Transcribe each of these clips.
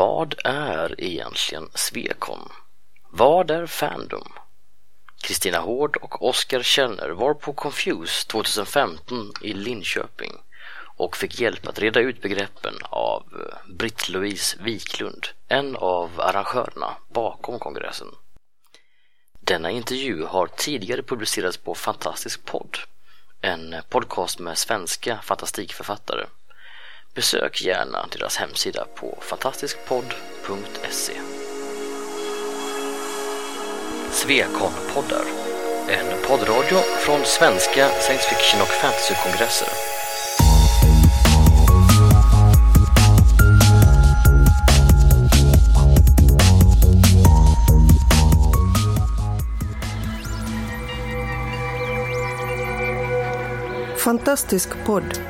Vad är egentligen Svekon? Vad är Fandom? Kristina Hård och Oskar Känner var på Confuse 2015 i Linköping och fick hjälp att reda ut begreppen av eh, Britt-Louise Wiklund, en av arrangörerna bakom kongressen. Denna intervju har tidigare publicerats på Fantastisk podd, en podcast med svenska fantastikförfattare. Besök gärna deras hemsida på fantastiskpodd.se. Svekonpoddar, en poddradio från svenska science fiction och fantasykongresser. Fantastisk podd,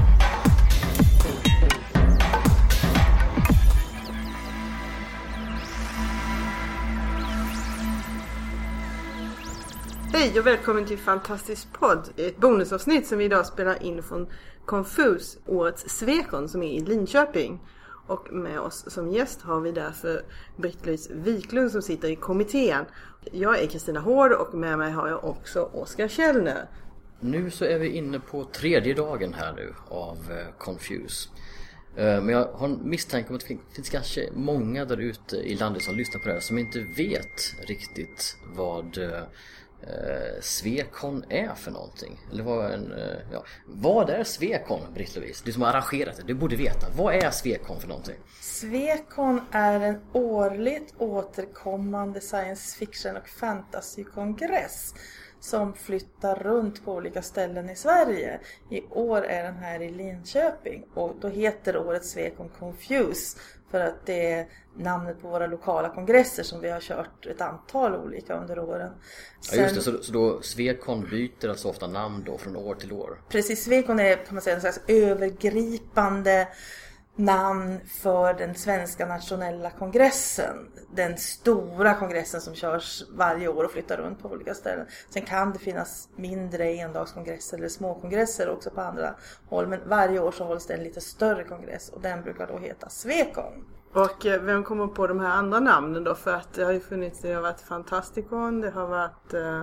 Hej och välkommen till Fantastisk podd. Ett bonusavsnitt som vi idag spelar in från Confus, årets Svekon som är i Linköping. Och med oss som gäst har vi därför Britt-Louise Wiklund som sitter i kommittén. Jag är Kristina Hård och med mig har jag också Oskar Källner. Nu så är vi inne på tredje dagen här nu av eh, Confuse. Eh, men jag har en misstanke om att det finns kanske många där ute i landet som lyssnar på det här som inte vet riktigt vad eh, eh, Svekon är för någonting. Eller vad en, eh, ja. Vad är Svekon Britt-Louise? Du som har arrangerat det, du borde veta. Vad är Svekon för någonting? Svekon är en årligt återkommande science fiction och fantasykongress som flyttar runt på olika ställen i Sverige. I år är den här i Linköping och då heter året Svekon Confuse för att det är namnet på våra lokala kongresser som vi har kört ett antal olika under åren. Ja just det, så, så då Svekon byter alltså ofta namn då från år till år? Precis, Svekon är kan man säga en slags övergripande namn för den svenska nationella kongressen. Den stora kongressen som körs varje år och flyttar runt på olika ställen. Sen kan det finnas mindre endagskongresser eller småkongresser också på andra håll. Men varje år så hålls det en lite större kongress och den brukar då heta Svekon. Och eh, vem kommer på de här andra namnen då? För att det har ju funnits, det har varit Fantasticon, det har varit eh,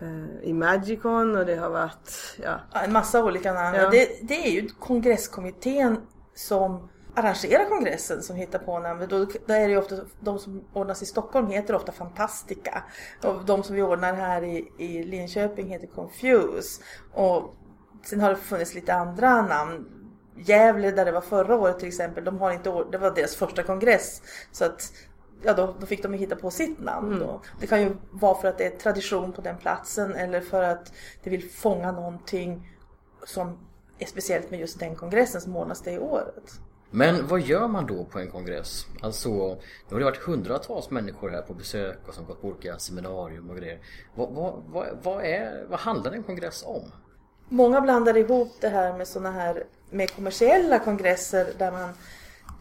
eh, Imagicon och det har varit, ja. Ja, en massa olika namn. Ja. Det, det är ju kongresskommittén som arrangerar kongressen som hittar på namn. Då, då är det ju ofta, de som ordnas i Stockholm heter ofta Fantastica. Och de som vi ordnar här i, i Linköping heter Confuse. Och sen har det funnits lite andra namn. Gävle där det var förra året till exempel, de har inte, det var deras första kongress. Så att ja, då, då fick de hitta på sitt namn. Då. Det kan ju vara för att det är tradition på den platsen eller för att det vill fånga någonting som är speciellt med just den kongressen som ordnas det i året. Men vad gör man då på en kongress? Alltså, nu har det varit hundratals människor här på besök och som gått på olika seminarium och grejer. Vad, vad, vad, vad, är, vad handlar en kongress om? Många blandar ihop det här med såna här med kommersiella kongresser där man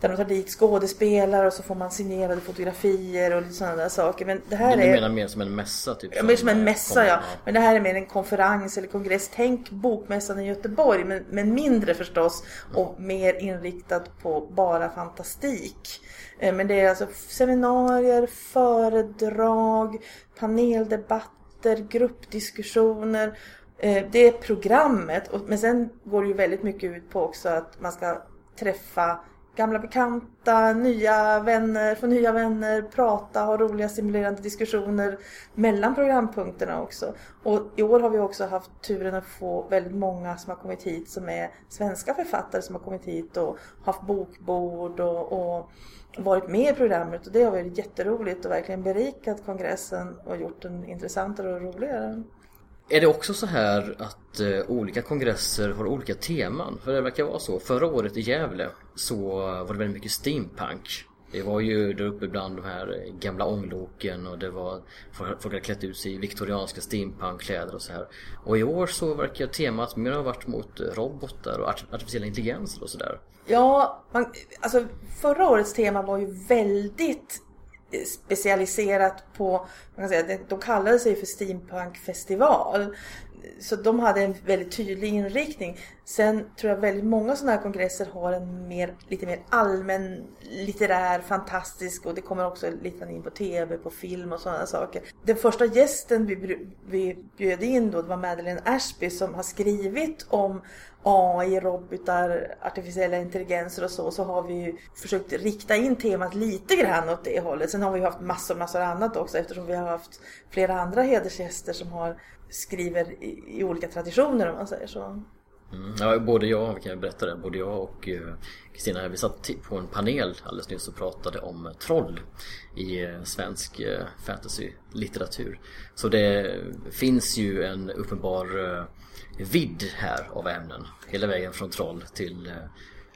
där de tar dit skådespelare och så får man signerade fotografier och sådana där saker. Men det här Du är... menar mer som en mässa? Typ, Ja, mer som en mässa kommer- ja. Men det här är mer en konferens eller kongress. Tänk bokmässan i Göteborg men, men mindre förstås och mer inriktat på bara fantastik. Eh, Men det är alltså seminarier, föredrag, paneldebatter, gruppdiskussioner. Eh, Det är programmet men sen går det ju väldigt mycket ut på också att man ska träffa gamla bekanta, nya vänner, få nya vänner, prata, ha roliga stimulerande diskussioner mellan programpunkterna också. Och i år har vi också haft turen att få väldigt många som har kommit hit som är svenska författare som har kommit hit och haft bokbord och, och varit med i programmet och det har varit jätteroligt och verkligen berikat kongressen och gjort den intressantare och roligare. Är det också så här att eh, olika kongresser har olika teman? För det verkar vara så. Förra året i Gävle så var det väldigt mycket steampunk. Det var ju där uppe bland de här gamla ångloken och det var folk hade klätt ut sig i viktorianska steampunkkläder och så här. Och i år så verkar temat mer ha varit mot robotar och artificiella intelligenser och sådär. Ja, man, alltså förra årets tema var ju väldigt specialiserat på, man kan säga, de kallade sig för steampunkfestival. Så de hade en väldigt tydlig inriktning. Sen tror jag väldigt många sådana här kongresser har en mer, lite mer allmän litterär, fantastisk och det kommer också lite in på tv, på film och sådana saker. Den första gästen vi, vi bjöd in då det var Madeleine Ashby som har skrivit om AI, robotar, artificiella intelligenser och så, så har vi ju försökt rikta in temat lite grann åt det hållet. Sen har vi haft massor, massor annat också eftersom vi har haft flera andra hedersgäster som har skriver i, i olika traditioner om man säger så. Mm, ja, både jag, vi kan berätta det, både jag och eh, Kristina vi satt på en panel alldeles nyss och pratade om eh, troll i eh, svensk eh, fantasy-litteratur. Så det finns ju en uppenbar eh, vidd här av ämnen. Hela vägen från troll till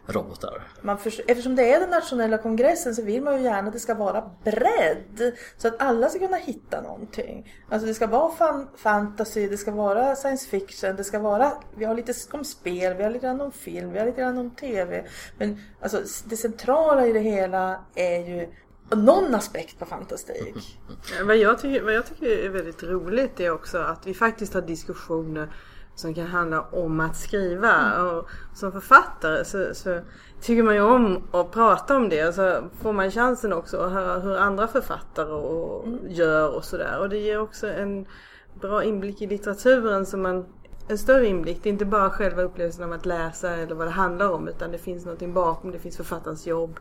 robotar. Man för, eftersom det är den nationella kongressen så vill man ju gärna att det ska vara bredd. Så att alla ska kunna hitta någonting. Alltså det ska vara fan, fantasy, det ska vara science fiction, det ska vara, vi har lite om spel, vi har lite grann om film, vi har lite grann om TV. Men alltså det centrala i det hela är ju någon aspekt på fantastik. vad, jag tycker, vad jag tycker är väldigt roligt är också att vi faktiskt har diskussioner som kan handla om att skriva. Mm. Och som författare så, så, tycker man ju om att prata om det. Och så får man chansen också att höra hur andra författare och, mm. gör och sådär. Och det ger också en bra inblick i litteraturen som man en större inblick. Det är inte bara själva upplevelsen av att läsa eller vad det handlar om utan det finns någonting bakom. Det finns författarens jobb.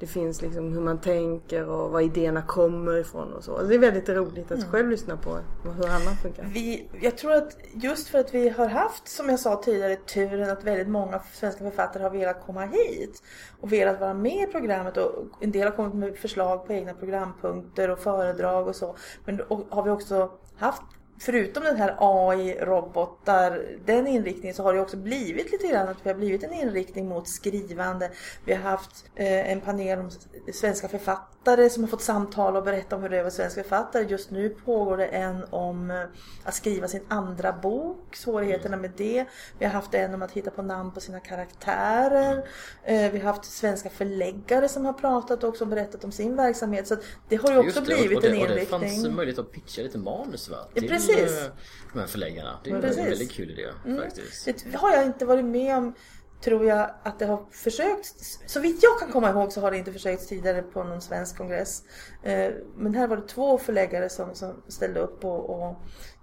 Det finns liksom hur man tänker och var idéerna kommer ifrån och så. Alltså det är väldigt roligt att mm. själv lyssna på hur annan funkar. Vi, jag tror att just för att vi har haft, som jag sa tidigare, turen att väldigt många svenska författare har velat komma hit och velat vara med i programmet och en del har kommit med förslag på egna programpunkter och föredrag och så. Men har vi också haft förutom den här AI-robotar, den inriktningen så har det också blivit lite grann att vi har blivit en inriktning mot skrivande. Vi har haft eh, en panel om svenska författare som har fått samtal och berätta om hur det är att vara svensk författare. Just nu pågår det en om eh, att skriva sin andra bok, svårigheterna med det. Vi har haft en om att hitta på namn på sina karaktärer. Eh, vi har haft svenska förläggare som har pratat också och berättat om sin verksamhet. Så det har ju också det, blivit det, en inriktning. Och det fanns möjlighet att pitcha lite manus va? Till, Precis Precis. de här förläggarna. Det är Precis. en väldigt kul idé mm. faktiskt. Det har jag inte varit med om tror jag att det har försökts. Så vitt jag kan komma ihåg så har det inte försökts tidigare på någon svensk kongress. Eh, men här var det två förläggare som, som ställde upp och, och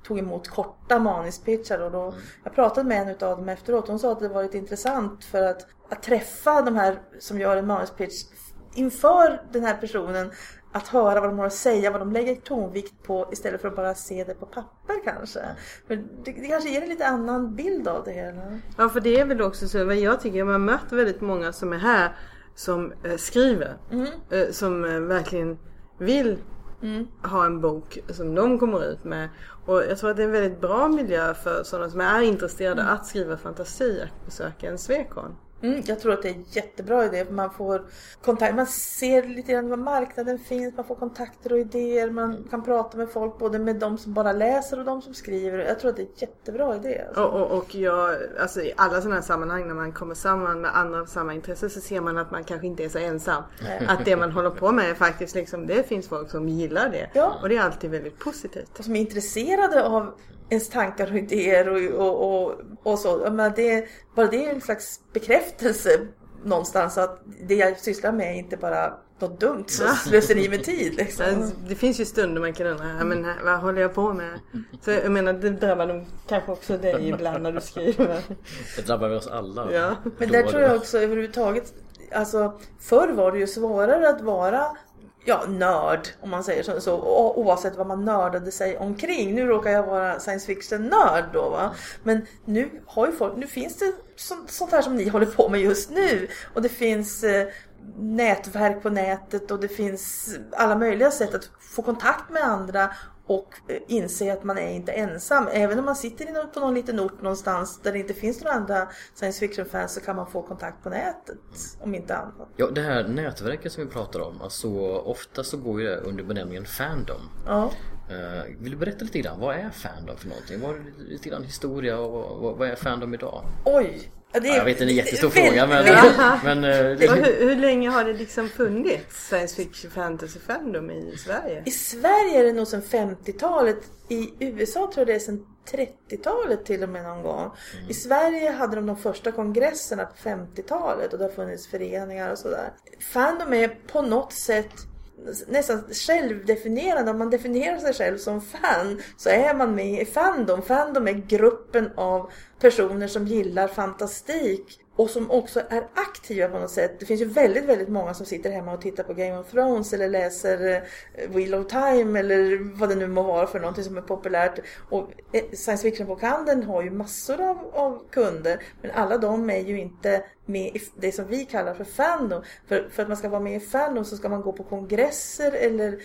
tog emot korta manuspitchar. Och då, mm. Jag pratade med en av dem efteråt. Hon sa att det varit intressant för att, att träffa de här som gör en manuspitch inför den här personen att höra vad de har att säga, vad de lägger tonvikt på istället för att bara se det på papper kanske. Men det, det kanske ger en lite annan bild av det hela. Ja, för det är väl också så, vad jag tycker, man har mött väldigt många som är här som eh, skriver. Mm. Eh, som eh, verkligen vill mm. ha en bok som de kommer ut med. Och jag tror att det är en väldigt bra miljö för sådana som är intresserade mm. att skriva fantasi att besöka en Svekon. Mm, jag tror att det är en jättebra idé. Man får kontakt, man ser lite grann var marknaden finns, man får kontakter och idéer, man kan prata med folk både med de som bara läser och de som skriver. Jag tror att det är en jättebra idé. Alltså. Och, och, och jag, alltså i alla sådana här sammanhang när man kommer samman med andra av samma intresse så ser man att man kanske inte är så ensam. Nej. Att det man håller på med faktiskt liksom, det finns folk som gillar det. Ja. Och det är alltid väldigt positivt. Och som är intresserade av ens tankar och idéer och, och, och, och så. Men det, bara det är en slags bekräftelse någonstans att det jag sysslar med är inte bara något dumt så slöseri med tid. Liksom. Det finns ju stunder man kan undra, men vad håller jag på med? Så jag menar det drabbar nog kanske också dig ibland när du skriver. Det drabbar oss alla. Ja. Men där tror jag också överhuvudtaget, alltså förr var det ju svårare att vara ja, nörd om man säger så, så oavsett vad man nördade sig omkring. Nu råkar jag vara science fiction-nörd då va. Men nu har ju folk, nu finns det så, sånt här som ni håller på med just nu. Och det finns eh, nätverk på nätet och det finns alla möjliga sätt att få kontakt med andra och eh, inse att man är inte ensam. Även om man sitter på någon liten ort någonstans där det inte finns några andra science fiction-fans så kan man få kontakt på nätet. Om inte annat. Ja, det här nätverket som vi pratar om, alltså ofta så går ju det under benämningen Fandom. Ja. Uh, vill du berätta lite grann, vad är Fandom för någonting? Vad är lite grann historia och vad är Fandom idag? Oj! Ja, det jag vet, det är en jättestor fråga men... men uh, det... hur, hur, länge har det liksom funnits science fiction fantasy fandom i Sverige? I Sverige är det nog sedan 50-talet. I USA tror jag det är sedan 30-talet till och med någon gång. Mm. I Sverige hade de de första kongresserna på 50-talet och det har funnits föreningar och sådär. Fandom är på något sätt nästan självdefinierande. Om man definierar sig själv som fan så är man med i Fandom. Fandom är gruppen av personer som gillar fantastik och som också är aktiva på något sätt. Det finns ju väldigt, väldigt många som sitter hemma och tittar på Game of Thrones eller läser eh, Wheel of Time eller vad det nu må vara för någonting som är populärt. Och eh, science fiction-bokhandeln har ju massor av, av, kunder men alla de är ju inte med i det som vi kallar för fandom. För, för att man ska vara med i fandom så ska man gå på kongresser eller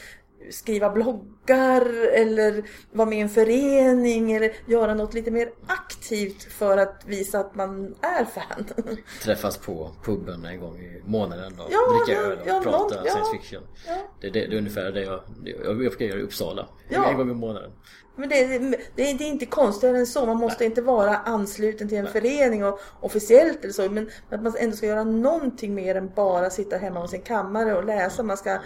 skriva bloggar eller vara med i en förening eller göra något lite mer aktivt för att visa att man är fan. Träffas på puben en gång i månaden och ja, dricka öl och ja, prata någon, science fiction. Ja. Det, det, det, är ungefär det jag, jag, jag göra i Uppsala. En gång i månaden. Men det, det, det, är inte konstigare än så. Man måste Nej. inte vara ansluten till en Nej. förening och officiellt eller så. Men att man ändå ska göra någonting mer än bara sitta hemma hos sin kammare och läsa. Man ska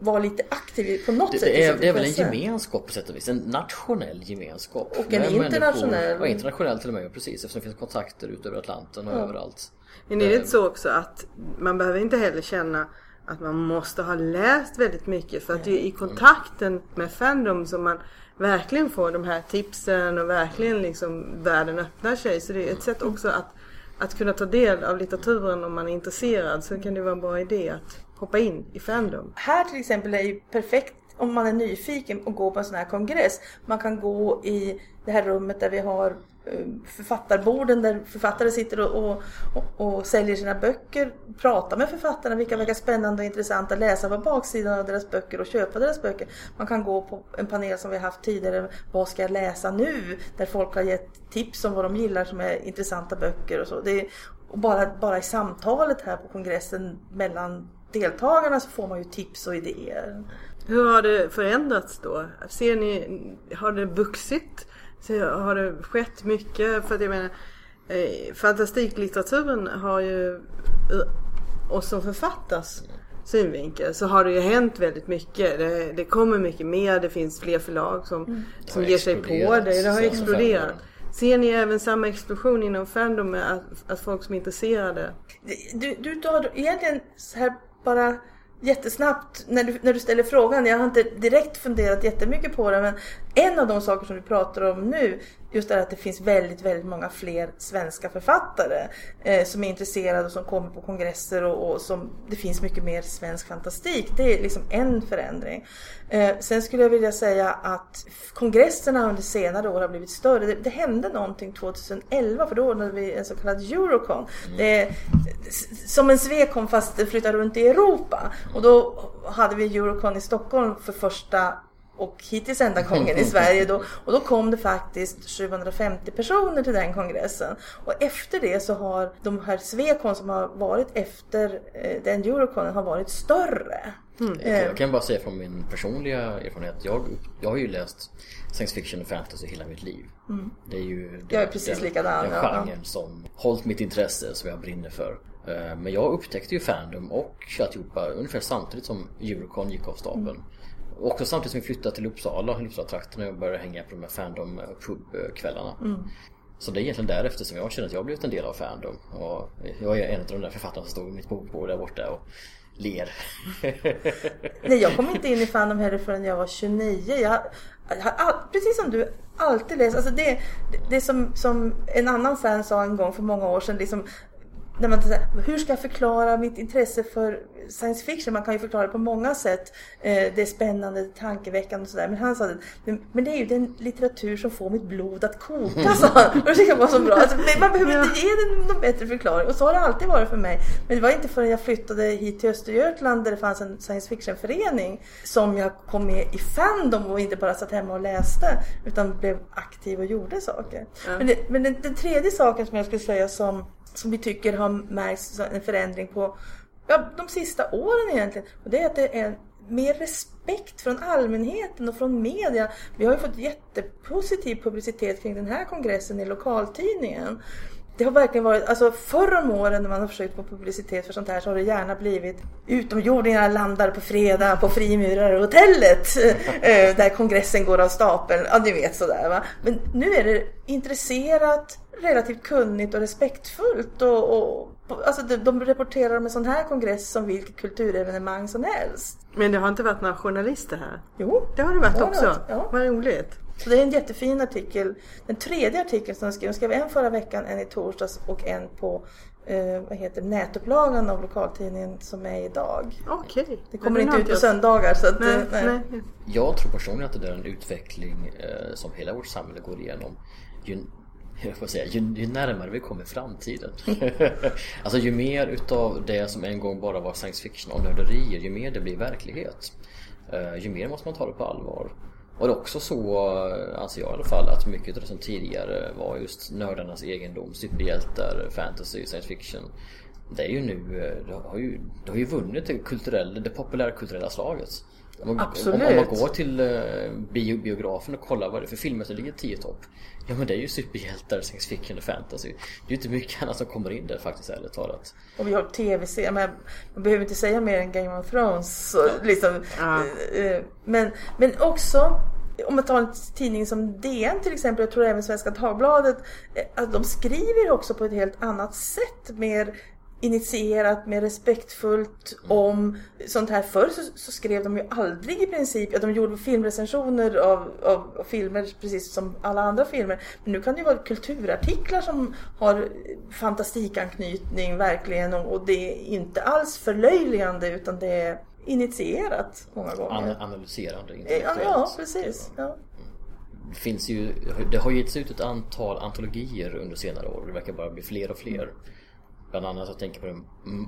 vara lite aktiv på något det, sätt. Det är, det är väl en gemenskap på sätt och vis. En nationell gemenskap. Och en internationell. Och internationell till och med, precis. Eftersom det finns kontakter utöver Atlanten och ja. överallt. Men är det inte så också att man behöver inte heller känna att man måste ha läst väldigt mycket. För att det är i kontakten med Fandom som man verkligen får de här tipsen och verkligen liksom världen öppnar sig. Så det är ett sätt också att, att kunna ta del av litteraturen om man är intresserad. Så kan det vara en bra idé att hoppa in i Fandom. Här till exempel är ju perfekt om man är nyfiken och går på en sån här kongress. Man kan gå i det här rummet där vi har eh, författarborden där författare sitter och, och, och, och, säljer sina böcker. Prata med författarna, vilka verkar spännande och intressanta. Läsa på baksidan av deras böcker och köpa deras böcker. Man kan gå på en panel som vi har haft tidigare. Vad ska jag läsa nu? Där folk har gett tips om vad de gillar som är intressanta böcker och så. Det är, och bara, bara i samtalet här på kongressen mellan deltagarna så får man ju tips och idéer. Hur har det förändrats då? Ser ni, har det vuxit? Har det skett mycket? För att jag menar, eh, fantastiklitteraturen har ju, och som författas synvinkel så har det ju hänt väldigt mycket. Det, det kommer mycket mer, det finns fler förlag som, mm. som ger sig på det. Det har exploderat. Ser ni även samma explosion inom Fandom med att, att folk som är intresserade? Du, du, du har egentligen så här bara jättesnabbt när du, när du ställer frågan. Jag har inte direkt funderat jättemycket på det men en av de saker som du pratar om nu just är att det finns väldigt, väldigt många fler svenska författare eh, som är intresserade och som kommer på kongresser och, och, som det finns mycket mer svensk fantastik. Det är liksom en förändring. Eh, sen skulle jag vilja säga att kongresserna under senare år har blivit större. Det, det hände någonting 2011 för då ordnade vi en så kallad Eurocon. Mm. Det, som en Swecon fast flyttade runt i Europa. Och då hade vi Eurocon i Stockholm för första och hittills enda gången i Sverige då. Och då kom det faktiskt 750 personer till den kongressen. Och efter det så har de här Swecon som har varit efter eh, den Euroconen har varit större. Mm. Jag, jag kan bara säga från min personliga erfarenhet. Jag, jag har ju läst science fiction och fantasy hela mitt liv. Mm. Det är ju den, jag är precis likadan, den genren ja. som hållit mitt intresse, som jag brinner för. Eh, men jag upptäckte ju Fandom och alltihopa ungefär samtidigt som Eurocon gick av stapeln. Mm. Också samtidigt som vi flyttade till Uppsala, Uppsala-trakten och började hänga på de här Fandom pubkvällarna. Mm. Så det är egentligen därefter som jag känner att jag har blivit en del av Fandom. Och jag är en av de där författarna som stod i mitt bokbord där borta och ler. Nej, jag kom inte in i Fandom heller förrän jag var 29. Jag har, precis som du, alltid läst. Alltså det, det som, som en annan fan sa en gång för många år sedan. Liksom, när man säger, hur ska jag förklara mitt intresse för science fiction? Man kan ju förklara det på många sätt. Eh, det är spännande, tankeväckande och sådär. Men han sa att men det är ju den litteratur som får mitt blod att koka, sa han. Och det tycker jag var så bra. Alltså, man behöver inte ge den någon bättre förklaring. Och så har det alltid varit för mig. Men det var inte förrän jag flyttade hit till Östergötland där det fanns en science fiction-förening som jag kom med i Fandom och inte bara satt hemma och läste utan blev aktiv och gjorde saker. Mm. Men, det, men den, den tredje saken som jag skulle säga som som vi tycker har märkts en förändring på ja, de sista åren egentligen. Och det är att det är mer respekt från allmänheten och från media. Vi har ju fått jättepositiv publicitet kring den här kongressen i lokaltidningen. Det har verkligen varit, alltså förr om åren när man har försökt få publicitet för sånt här så har det gärna blivit utomjordingarna landar på fredag på Frimurarhotellet eh, där kongressen går av stapeln. Ja, ni vet sådär va. Men nu är det intresserat, relativt kunnigt och respektfullt. Och, och, alltså de, de rapporterar om en sån här kongress som vilket kulturevenemang som helst. Men det har inte varit några journalister här? Jo, det har det varit det har också. Varit, ja. Vad roligt. Så det är en jättefin artikel. Den tredje artikeln som de skrev, de skrev en förra veckan, en i torsdags och en på eh, vad heter nätupplagan av lokaltidningen som är idag. Okej. Okay. Det kommer inte ut på söndagar. Så att, nej, nej. nej. Jag tror personligen att det är en utveckling eh, som hela vårt samhälle går igenom. Ju, jag får säga, ju, ju närmare vi kommer framtiden. alltså ju mer utav det som en gång bara var science fiction och nörderier, ju mer det blir verklighet. Eh, ju mer måste man ta det på allvar. Och det är också så, eh, anser jag i alla fall, att mycket av det som tidigare var just nördarnas egendom, superhjältar, fantasy, science fiction. Det är ju nu, eh, det har ju, det har ju vunnit det, kulturella, det populärkulturella slaget. Om man, Absolut. Om, om man går till uh, bio, biografen och kollar vad det är för filmer som ligger 10 topp. Ja men det är ju superhjältar, science fiction och fantasy. Det är ju inte mycket annat som kommer in där faktiskt ärligt talat. Och vi har tv-serier, man, man behöver inte säga mer än Game of Thrones. Så, liksom, ja. uh, men, men också om man tar en tidning som DN till exempel, jag tror även Svenska Dagbladet, att de skriver också på ett helt annat sätt. Mer initierat, mer respektfullt om sånt här. Förr så, så, skrev de ju aldrig i princip, ja, de gjorde filmrecensioner av, av, av, filmer precis som alla andra filmer. Men nu kan det ju vara kulturartiklar som har fantastikanknytning verkligen och, och det är inte alls förlöjligande utan det är initierat många gånger. An analyserande, Ja, ja precis. Ja. Det, finns ju, det har getts ut ett antal antologier under senare år. Det verkar bara bli fler och fler. Bland annat jag tänker på de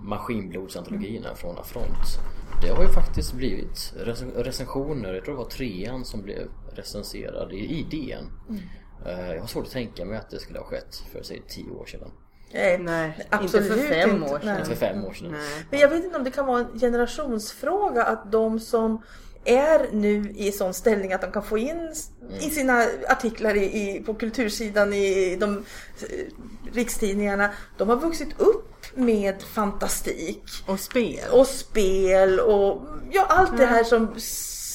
maskinblodsantologierna mm. från Affront. Det har ju faktiskt blivit recensioner, jag tror det var trean som blev recenserad i DN. Mm. Eh, jag har svårt att tänka mig att det skulle ha skett för säg tio år sedan. Nej, nej absolut inte för fem inte. år sedan. Inte för fem år sedan. Nej. Men jag vet inte om det kan vara en generationsfråga att de som är nu i sån ställning att de kan få in mm. i sina artiklar i, i, på kultursidan i de eh, rikstidningarna. De har vuxit upp med fantastik. Och spel. Och spel och ja, allt det här som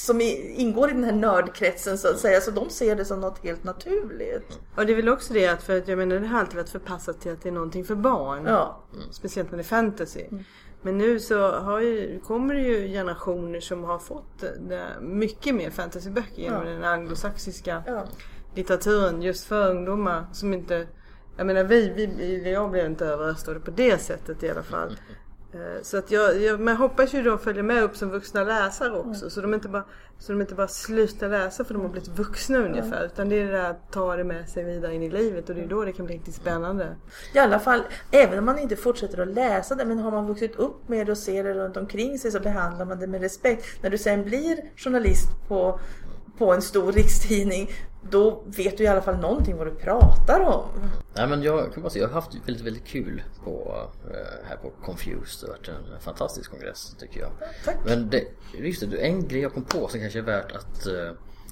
som ingår i den här nördkretsen så att säga. Så de ser det som något helt naturligt. Och det är väl också det att, för att jag menar det har alltid varit förpassat till att det är någonting för barn. Ja. Speciellt när det är fantasy. Mm. Men nu så ju, kommer det ju generationer som har fått det, mycket mer fantasyböcker genom ja. den anglosaxiska ja. litteraturen just för ungdomar som inte jag menar vi, vi jag blev inte överröstade på det sättet i alla fall. Eh, så att jag, jag men hoppas ju de följer med upp som vuxna läsare också. Mm. Så, de inte bara, så de inte bara slutar läsa för de har blivit vuxna ungefär. Mm. Utan det är det där att ta det med sig vidare in i livet och det är då det kan bli riktigt spännande. I alla fall, även om man inte fortsätter att läsa det men har man vuxit upp med det och ser det runt omkring sig så behandlar man det med respekt. När du sen blir journalist på på en stor rikstidning då vet du i alla fall någonting vad du pratar om. Nej men jag kan bara säga, jag har haft väldigt, väldigt kul på, äh, här på Confused. Det har varit en fantastisk kongress tycker jag. Tack. Men det, just det, en grej jag kom på som kanske är värt att, äh,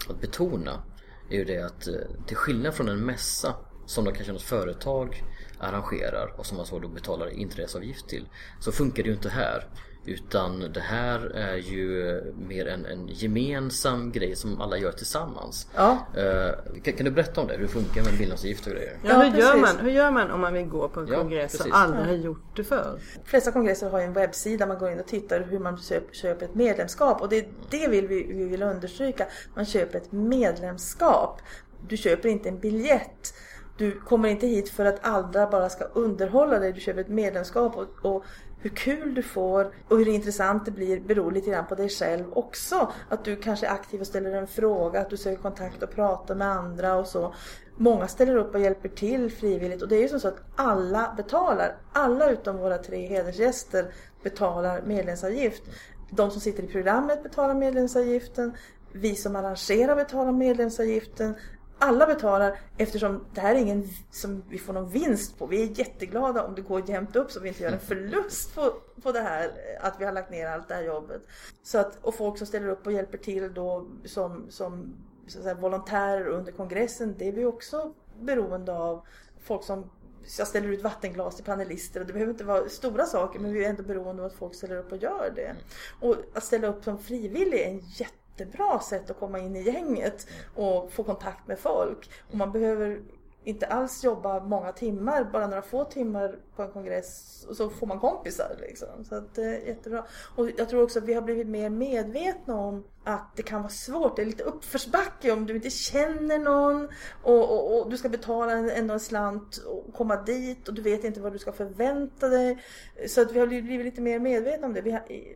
att betona är ju det att äh, till skillnad från en mässa som då kanske något företag arrangerar och som man så då betalar inträdesavgift till så funkar det ju inte här. Utan det här är ju mer en, en gemensam grej som alla gör tillsammans. Ja. Uh, kan, kan, du berätta om det? Hur det funkar med medlemsavgift och grejer? Ja, hur, gör man, hur gör man om man vill gå på en ja, kongress precis. som aldrig har gjort det förr? De flesta kongresser har ju en webbsida man går in och tittar hur man köper ett medlemskap. Och det är det vill vi, vi vill understryka. Man köper ett medlemskap. Du köper inte en biljett. Du kommer inte hit för att andra bara ska underhålla dig. Du köper ett medlemskap och, och hur kul du får och hur intressant det blir beror lite grann på dig själv också. Att du kanske är aktiv och ställer en fråga, att du söker kontakt och pratar med andra och så. Många ställer upp och hjälper till frivilligt och det är ju som så att alla betalar. Alla utom våra tre hedersgäster betalar medlemsavgift. De som sitter i programmet betalar medlemsavgiften. Vi som arrangerar betalar medlemsavgiften alla betalar eftersom det här är ingen som vi får någon vinst på. Vi är jätteglada om det går jämnt upp så vi inte gör en förlust på, på det här, att vi har lagt ner allt det här jobbet. Så att, och folk som ställer upp och hjälper till då som, som så att säga, volontärer under kongressen, det är vi också beroende av. Folk som jag ställer ut vattenglas till panelister och det behöver inte vara stora saker men vi är ändå beroende av att folk ställer upp och gör det. Och att ställa upp som frivillig är en jätte jättebra sätt att komma in i gänget och få kontakt med folk. Och man behöver inte alls jobba många timmar, bara några få timmar på en kongress och så får man kompisar. Liksom. Så att, det är jättebra. Och jag tror också att vi har blivit mer medvetna om att det kan vara svårt. Det är lite uppförsbacke om du inte känner någon och, och, och du ska betala en, ändå en slant och komma dit och du vet inte vad du ska förvänta dig. Så att vi har blivit lite mer medvetna om det. Vi,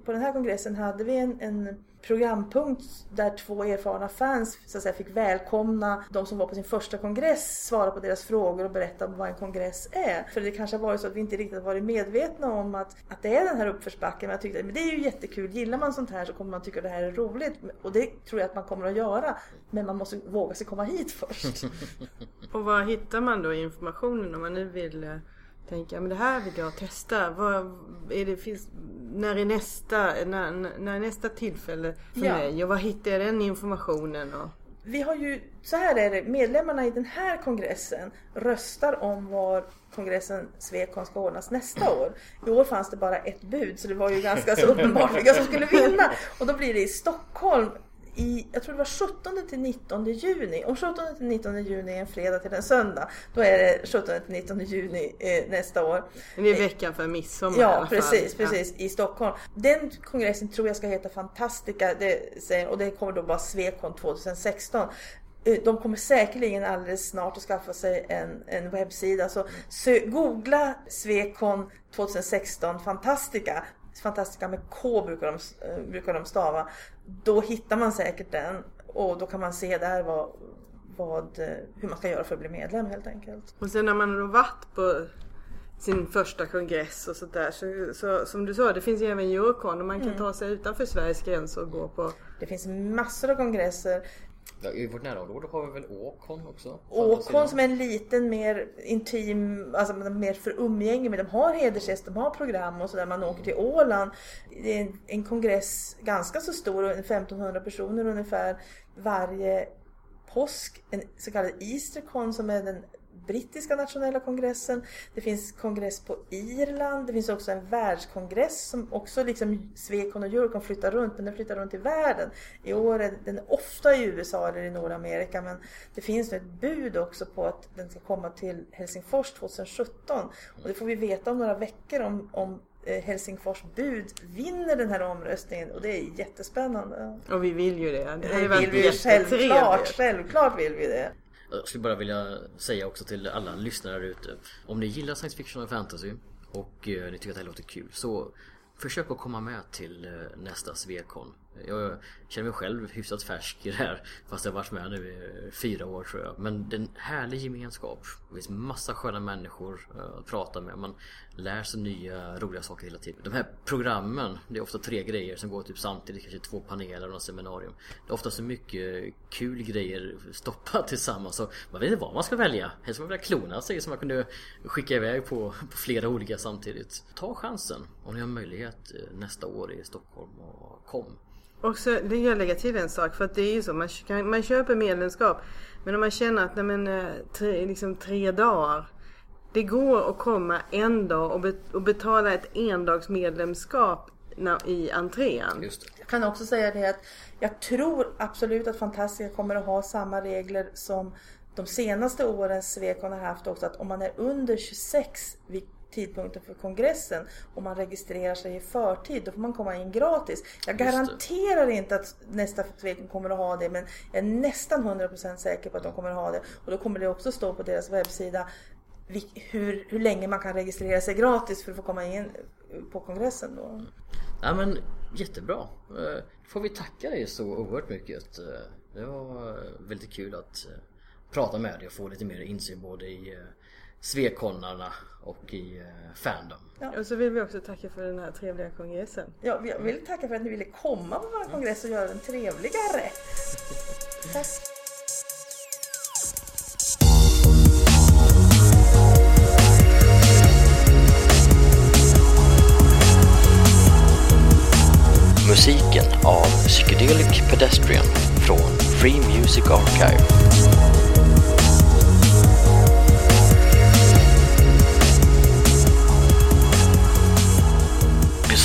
på den här kongressen hade vi en, en programpunkt där två erfarna fans så att säga, fick välkomna de som var på sin första kongress, svara på deras frågor och berätta om vad en kongress är. För det kanske har varit så att vi inte riktigt varit medvetna om att, att det är den här uppförsbacken. Men jag tyckte men det är ju jättekul. Gillar man sånt här så kommer man tycka det här är roligt. Och det tror jag att man kommer att göra. Men man måste våga sig komma hit först. och var hittar man då informationen om man nu vill eh, tänka men det här vill jag testa. Vad är det, finns, när, är nästa, när, när är nästa tillfälle för ja. mig? Och var hittar jag den informationen? Och... Vi har ju, så här är det, medlemmarna i den här kongressen röstar om var kongressen Svekon ska ordnas nästa år. I år fanns det bara ett bud så det var ju ganska så uppenbart vilka som skulle vinna. Och då blir det i Stockholm i, jag tror det var 17 till 19 juni. Om 17 till 19 juni är en fredag till en söndag, då är det 17 till 19 juni eh, nästa år. Det är veckan för midsommar Ja, precis, precis, ja. i Stockholm. Den kongressen tror jag ska heta Fantastica det, och det kommer då vara Svekon 2016 eh, de kommer säkerligen alldeles snart att skaffa sig en, en webbsida. Så sö, googla Svekon 2016 Fantastica Fantastica med K brukar de, eh, brukar de stava. Då hittar man säkert den och då kan man se där vad, vad, eh, hur man ska göra för att bli medlem helt enkelt. Och sen när man har varit på sin första kongress och sådär. Så, så, som du sa, det finns ju även Eurocon och man kan mm. ta sig utanför Sveriges gränser och gå på. Det finns massor av kongresser. I vårt närområde har vi väl Åkon också? Åkon som är en liten mer intim, alltså mer för umgänge med. De har hedersgäst, de har program och sådär. Man åker till Åland. Det är en, en kongress ganska så stor, 1500 personer ungefär varje påsk. En så kallad Eastercon som är den brittiska nationella kongressen. Det finns kongress på Irland. Det finns också en världskongress som också liksom Swecon och Eurocon flyttar runt, men den flyttar runt i världen. I år är den ofta i USA eller i Nordamerika, men det finns nu ett bud också på att den ska komma till Helsingfors 2017. Och det får vi veta om några veckor om, om eh, Helsingfors bud vinner den här omröstningen och det är jättespännande. Och vi vill ju det. Det, det vill vi självklart, självklart vill vi det. Jag skulle bara vilja säga också till alla lyssnare där ute. Om ni gillar science fiction och fantasy och eh, ni tycker att det här låter kul så försök att komma med till eh, nästa Svekon. Jag känner mig själv hyfsat färsk i det här fast jag har varit med nu i fyra år tror jag. Men det är en härlig gemenskap. Det finns massa sköna människor eh, att prata med. Man lär sig nya roliga saker hela tiden. De här programmen, det är ofta tre grejer som går typ samtidigt. Kanske två paneler och något seminarium. Det är ofta så mycket kul grejer stoppat tillsammans. Så man vet inte vad man ska välja. Helst man vilja klona sig som man kunde skicka iväg på, på flera olika samtidigt. Ta chansen om ni har möjlighet eh, nästa år i Stockholm och kom. Och så, det jag lägga till en sak för att det är ju så, man, man köper medlemskap men om man känner att nej men, eh, tre, liksom tre dagar det går att komma en dag och, be, och betala ett endagsmedlemskap i entrén. Just det. Jag kan också säga det att jag tror absolut att Fantastica kommer att ha samma regler som de senaste årens Svekon har haft också. Att om man är under 26 vid tidpunkten för kongressen och man registrerar sig i förtid. Då får man komma in gratis. Jag garanterar inte att nästa Svekon kommer att ha det men jag är nästan 100% säker på att de kommer att ha det. Och då kommer det också stå på deras webbsida hur, hur länge man kan registrera sig gratis för att få komma in på kongressen då. Ja men jättebra. Eh, får vi tacka dig så oerhört mycket. Det var eh, väldigt kul att eh, prata med dig och få lite mer insyn både i Svekonnarna och i eh, Fandom. Och så vill vi också tacka för den här trevliga kongressen. Ja, jag vill tacka för att ni ville komma på vår kongress och göra den trevligare. Tack. Musiken av Psychedelic Pedestrian från Free Music Archive.